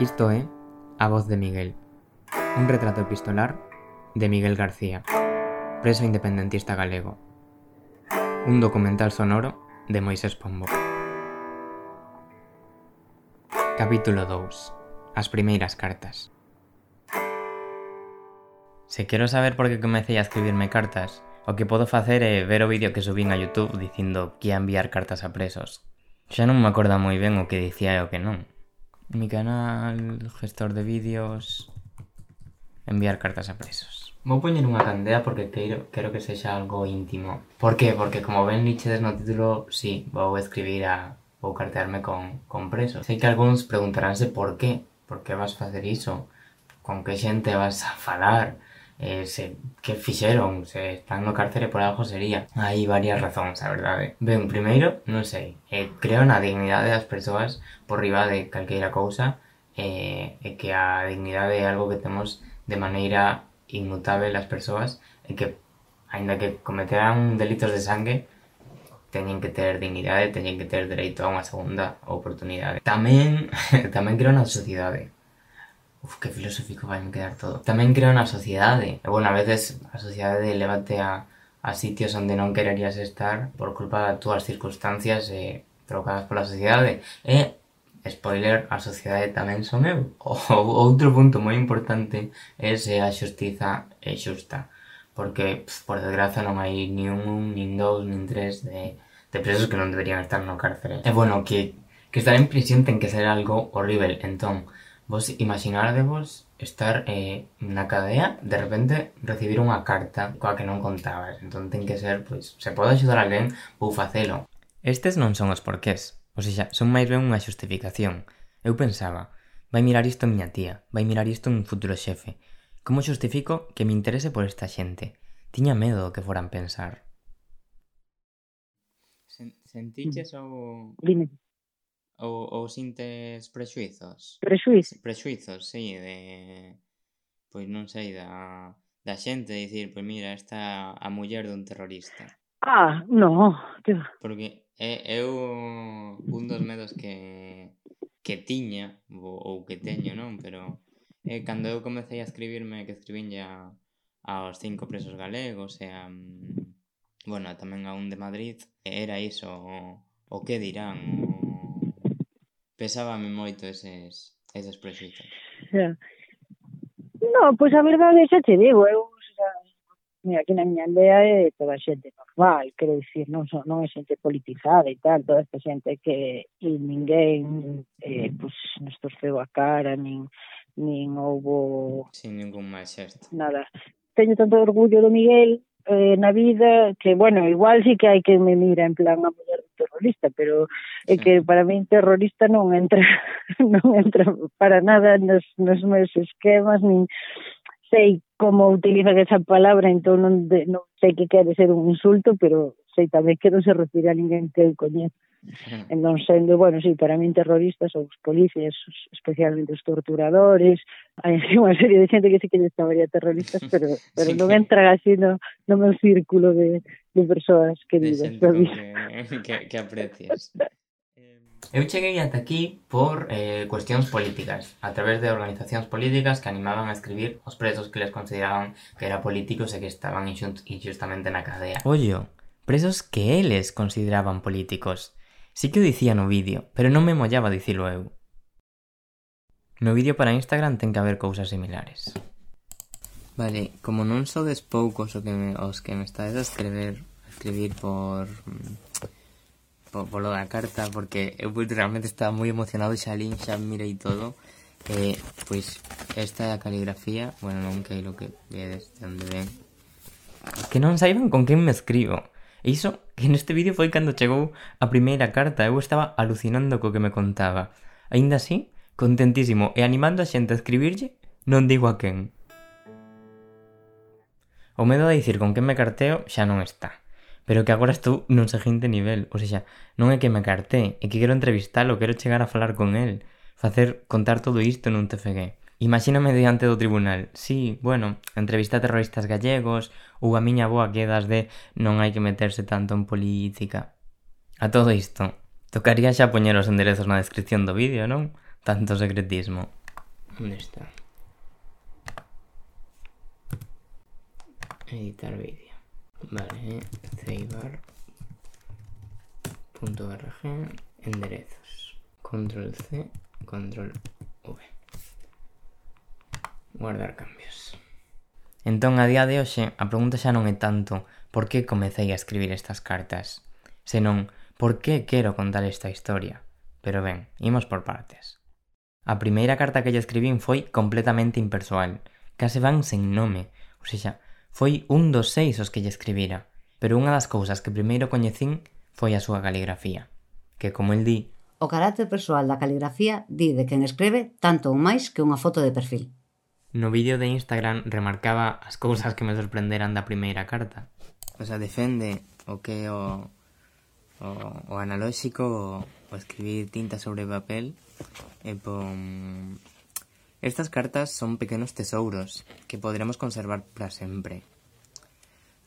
Isto é A voz de Miguel, un retrato epistolar de Miguel García, preso independentista galego. Un documental sonoro de Moisés Pombo. Capítulo 2. As primeiras cartas. Se quero saber por que comecei a escribirme cartas, o que podo facer é ver o vídeo que subín a Youtube dicindo que ia enviar cartas a presos. Xa non me acorda moi ben o que dicía e o que non mi canal, gestor de vídeos, enviar cartas a presos. Vou poñer unha candea porque quero, quero que sexa algo íntimo. Por que? Porque como ven lichedes no título, sí, vou escribir a... vou cartearme con, con presos. Sei que algúns preguntaránse por qué, por que vas facer iso, con que xente vas a falar, eh, se, que fixeron, se están no cárcere por algo sería. Hai varias razóns, a verdade. Eh. Ben, primeiro, non sei, eh, creo na dignidade das persoas por riba de calqueira cousa eh, e que a dignidade é algo que temos de maneira inmutable as persoas e que, aínda que cometeran delitos de sangue, teñen que ter dignidade, teñen que ter dereito a unha segunda oportunidade. Tamén, tamén creo na sociedade. Eh. Uf, que filosófico vai me quedar todo. Tamén creo na sociedade. E, ¿eh? bueno, a veces a sociedade levate a, a sitios onde non quererías estar por culpa das túas circunstancias eh, provocadas pola sociedade. E, ¿eh? eh, spoiler, a sociedade tamén son eu. O, outro punto moi importante é se a xustiza é xusta. Porque, pf, por desgraza, non hai ni un, nin dous, nin tres de, de presos que non deberían estar no cárcere. E, bueno, que, que estar en prisión ten que ser algo horrible. Entón, Vos imaginádevos estar eh, na cadea, de repente recibir unha carta coa que non contabas. Entón ten que ser, pois, se pode axudar a alguén, vou facelo. Estes non son os porqués, ou seja, son máis ben unha xustificación. Eu pensaba, vai mirar isto miña tía, vai mirar isto un futuro xefe. Como xustifico que me interese por esta xente? Tiña medo do que foran pensar. Sen sentiches ou... Dime Ou, ou sintes prexuizos? Prexuizos? Prexuizos, sí, de... Pois non sei, da, da xente dicir, pois mira, esta a muller dun terrorista. Ah, no. Que... Porque é, é o, un dos medos que, que tiña, ou, ou que teño, non? Pero é, cando eu comecei a escribirme, que escribín ya aos cinco presos galegos, e a, bueno, tamén a un de Madrid, era iso, o, o que dirán, o, pesábame moito eses, esas proxectos. Yeah. No, pois a verdade xa te digo, eu xa, mira, aquí na miña aldea é toda xente normal, quero dicir, non, son, non é xente politizada e tal, toda esta xente que e ninguén eh, pois, nos torceu a cara, nin, nin houbo... Sin ningún máis xesto. Nada. Teño tanto orgullo do Miguel eh, na vida que, bueno, igual sí que hai que me mira en plan a muller terrorista, pero é sí. que para min terrorista non entra non entra para nada nos, nos meus esquemas, nin sei como utilizan esa palabra, entón non, de, non sei que quere ser un insulto, pero sei tamén que non se refire a ninguén que eu coñezo. En non sendo, bueno, sí, para min terroristas ou os policías, especialmente os torturadores, hai unha serie de xente que sí que lle chamaría terroristas, pero, pero sí. non entra así no, no meu círculo de, de persoas queridas. De que, que, que aprecias. Eu cheguei ata aquí por eh, cuestións políticas, a través de organizacións políticas que animaban a escribir os presos que les consideraban que eran políticos e que estaban injustamente na cadea. Ollo, presos que eles consideraban políticos. Sí que o dicía no vídeo, pero non me mollaba dicilo eu. No vídeo para Instagram ten que haber cousas similares. Vale, como non sodes poucos o que me, os que me estades a escrever, a escribir por, mm, por polo da carta, porque eu pues, realmente estaba moi emocionado, xa lín, xa mirei todo, eh, pois esta é a caligrafía, bueno, non que é lo que vedes de onde ven. Que non saiban con quen me escribo. E iso que neste vídeo foi cando chegou a primeira carta, eu estaba alucinando co que me contaba. Aínda así, contentísimo e animando a xente a escribirlle, non digo a quen. O medo de dicir con quen me carteo xa non está. Pero que agora estou nun seguinte nivel, ou seja, non é que me cartee, é que quero entrevistalo, quero chegar a falar con el, facer contar todo isto nun TFG. Imagíname diante do tribunal, sí, bueno, entrevista a terroristas gallegos, ou a miña boa quedas de non hai que meterse tanto en política. A todo isto, tocaría xa poñer os enderezos na descripción do vídeo, non? Tanto secretismo. Onde está? Editar vídeo. Vale, eh? ceibar .rg enderezos. Control C, control V. guardar cambios. Entón, a día de hoxe, a pregunta xa non é tanto por que comecei a escribir estas cartas, senón por que quero contar esta historia. Pero ben, imos por partes. A primeira carta que lle escribín foi completamente impersoal, case van sen nome, ou seja, foi un dos seis os que lle escribira, pero unha das cousas que primeiro coñecín foi a súa caligrafía, que como el di, O carácter persoal da caligrafía di de quen escribe tanto ou máis que unha foto de perfil. No vídeo de Instagram remarcaba as cousas que me sorprenderan da primeira carta. O sea, defende o que o, o, o analóxico o, o escribir tinta sobre papel e pon... Estas cartas son pequenos tesouros que poderemos conservar para sempre.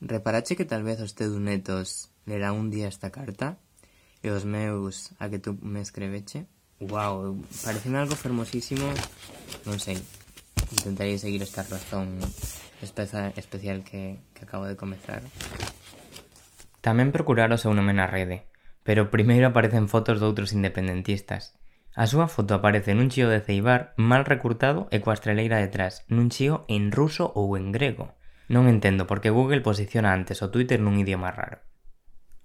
Reparache que tal vez os teus netos lerá un día esta carta e os meus a que tú me escreveche? Wow, pareceme algo fermosísimo, non sei intentarei seguir esta razón especial, especial que, que acabo de comenzar. Tamén procurar o seu nome na rede, pero primeiro aparecen fotos doutros independentistas. A súa foto aparece nun chío de Ceibar mal recurtado e coa estreleira detrás, nun chío en ruso ou en grego. Non entendo por que Google posiciona antes o Twitter nun idioma raro.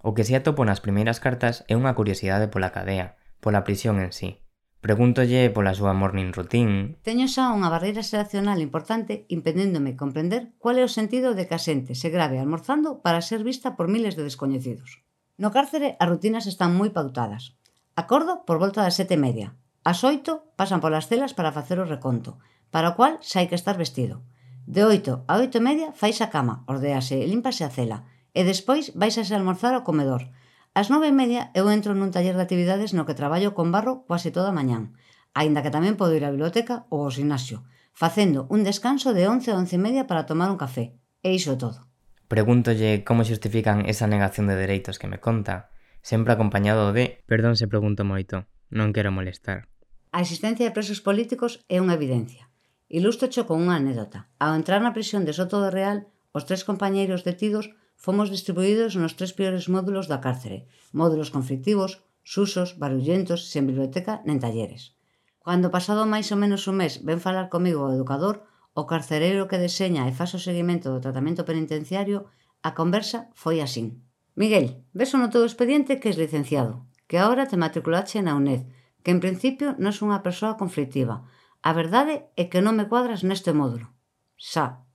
O que se atopo nas primeiras cartas é unha curiosidade pola cadea, pola prisión en sí, Pregúntolle pola súa morning routine. Teño xa unha barreira xeracional importante impedéndome comprender cual é o sentido de que a xente se grave almorzando para ser vista por miles de descoñecidos. No cárcere as rutinas están moi pautadas. Acordo por volta das sete e media. As oito pasan polas celas para facer o reconto, para o cual xa hai que estar vestido. De oito a oito e media fais a cama, ordease e limpase a cela, e despois vais a se almorzar ao comedor, As nove e media eu entro nun taller de actividades no que traballo con barro quase toda a mañán, aínda que tamén podo ir á biblioteca ou ao gimnasio, facendo un descanso de 11 a 11 e media para tomar un café, e iso todo. Pregúntolle como xustifican esa negación de dereitos que me conta, sempre acompañado de «Perdón se pregunto moito, non quero molestar». A existencia de presos políticos é unha evidencia. Ilústrocho con unha anécdota. Ao entrar na prisión de Soto de Real, os tres compañeiros detidos fomos distribuídos nos tres piores módulos da cárcere, módulos conflictivos, susos, barullentos, sen biblioteca nen talleres. Cando pasado máis ou menos un mes ven falar comigo o educador, o carcereiro que deseña e faz o seguimento do tratamento penitenciario, a conversa foi asín. Miguel, ves no teu expediente que és licenciado, que agora te matriculache na UNED, que en principio non é unha persoa conflictiva. A verdade é que non me cuadras neste módulo. Xa,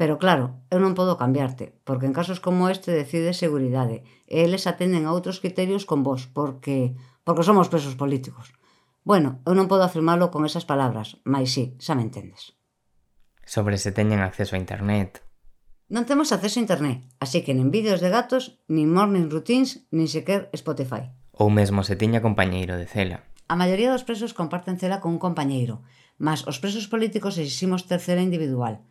Pero claro, eu non podo cambiarte, porque en casos como este decide seguridade, e eles atenden a outros criterios con vos, porque porque somos presos políticos. Bueno, eu non podo afirmalo con esas palabras, mas sí, xa me entendes. Sobre se teñen acceso a internet. Non temos acceso a internet, así que nin vídeos de gatos, nin morning routines, nin sequer Spotify. Ou mesmo se tiña compañeiro de cela. A maioría dos presos comparten cela con un compañeiro, mas os presos políticos exiximos tercera individual –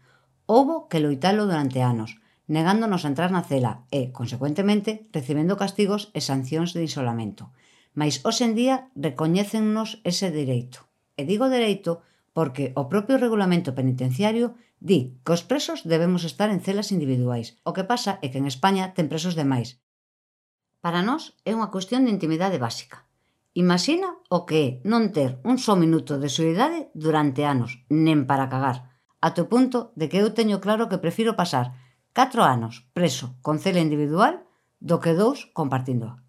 Houbo que loitalo durante anos, negándonos a entrar na cela e, consecuentemente, recibendo castigos e sancións de isolamento. Mais hoxe en día recoñécennos ese dereito. E digo dereito porque o propio regulamento penitenciario di que os presos debemos estar en celas individuais. O que pasa é que en España ten presos demais. Para nós é unha cuestión de intimidade básica. Imagina o que é non ter un só minuto de soidade durante anos, nen para cagar até o punto de que eu teño claro que prefiro pasar 4 anos preso con cela individual do que dous compartindo.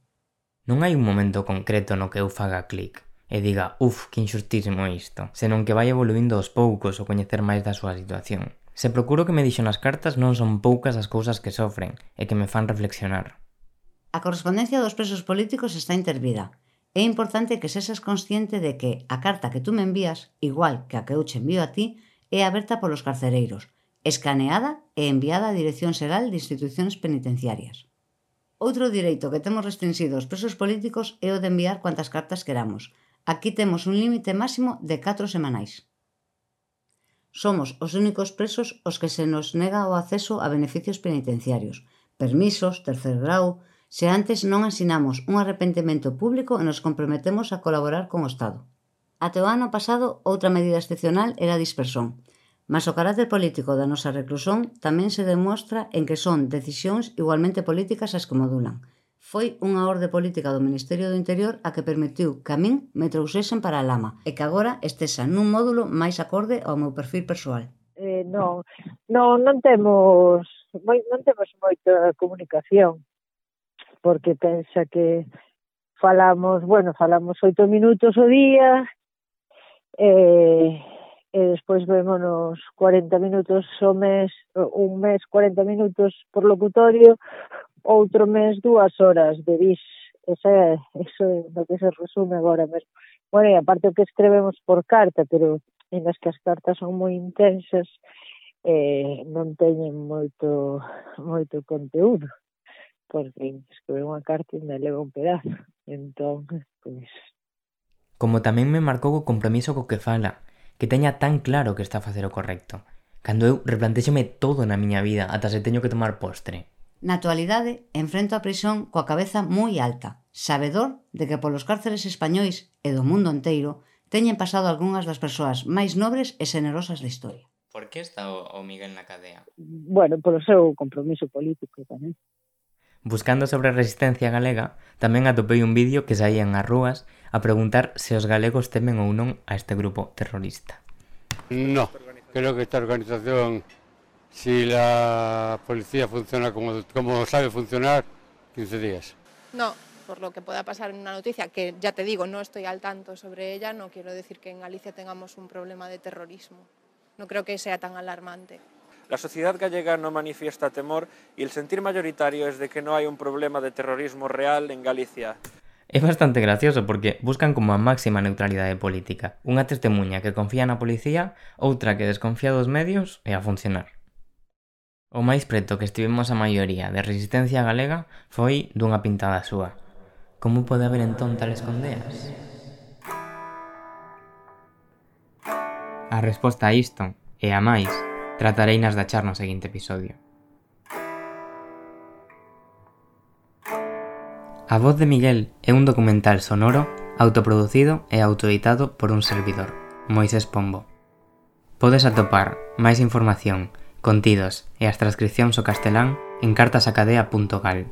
Non hai un momento concreto no que eu faga clic e diga, uf, que inxustísimo isto, senón que vai evoluindo aos poucos o coñecer máis da súa situación. Se procuro que me dixo nas cartas non son poucas as cousas que sofren e que me fan reflexionar. A correspondencia dos presos políticos está intervida. É importante que sexas consciente de que a carta que tú me envías, igual que a que eu che envío a ti, é aberta polos carcereiros, escaneada e enviada á Dirección Xeral de Institucións Penitenciarias. Outro direito que temos restringido aos presos políticos é o de enviar cuantas cartas queramos. Aquí temos un límite máximo de 4 semanais. Somos os únicos presos os que se nos nega o acceso a beneficios penitenciarios, permisos, tercer grau, se antes non asinamos un arrepentimento público e nos comprometemos a colaborar con o Estado. Até o ano pasado, outra medida excepcional era a dispersión, mas o carácter político da nosa reclusión tamén se demostra en que son decisións igualmente políticas as que modulan. Foi unha orde política do Ministerio do Interior a que permitiu que a min me trouxesen para a lama e que agora estesa nun módulo máis acorde ao meu perfil persoal. Eh, non, non, non temos moi, non temos moita comunicación porque pensa que falamos, bueno, falamos oito minutos o día, eh, e despois vémonos 40 minutos o mes, un mes 40 minutos por locutorio, outro mes dúas horas de bis. Esa, eso é no que se resume agora mesmo. Bueno, e aparte o que escrevemos por carta, pero en as que as cartas son moi intensas, eh, non teñen moito moito conteúdo porque escrever unha carta me leva un pedazo entón, pois, Como tamén me marcou o compromiso co que fala, que teña tan claro que está a facer o correcto. Cando eu replantexome todo na miña vida, ata se teño que tomar postre. Na actualidade, enfrento a prisión coa cabeza moi alta, sabedor de que polos cárceles españois e do mundo enteiro teñen pasado algunhas das persoas máis nobres e xenerosas da historia. Por que está o Miguel na cadea? Bueno, polo seu compromiso político tamén. Buscando sobre a resistencia galega, tamén atopei un vídeo que saía en as rúas a preguntar se os galegos temen ou non a este grupo terrorista. No, creo que esta organización, si la policía funciona como, como sabe funcionar, 15 días. No, por lo que pueda pasar en una noticia, que ya te digo, no estoy al tanto sobre ella, no quiero decir que en Galicia tengamos un problema de terrorismo. No creo que sea tan alarmante. La sociedad gallega no manifiesta temor y el sentir mayoritario es de que no hay un problema de terrorismo real en Galicia. É bastante gracioso porque buscan como a máxima neutralidade política. Unha testemunha que confía na policía, outra que desconfía dos medios e a funcionar. O máis preto que estivemos a maioría de resistencia galega foi dunha pintada súa. Como pode haber entón tales condeas? A resposta a isto, e a máis, tratarei nas dachar no seguinte episodio. A voz de Miguel é un documental sonoro autoproducido e autoeditado por un servidor, Moisés Pombo. Podes atopar máis información, contidos e as transcripcións ao castelán en cartasacadea.gal.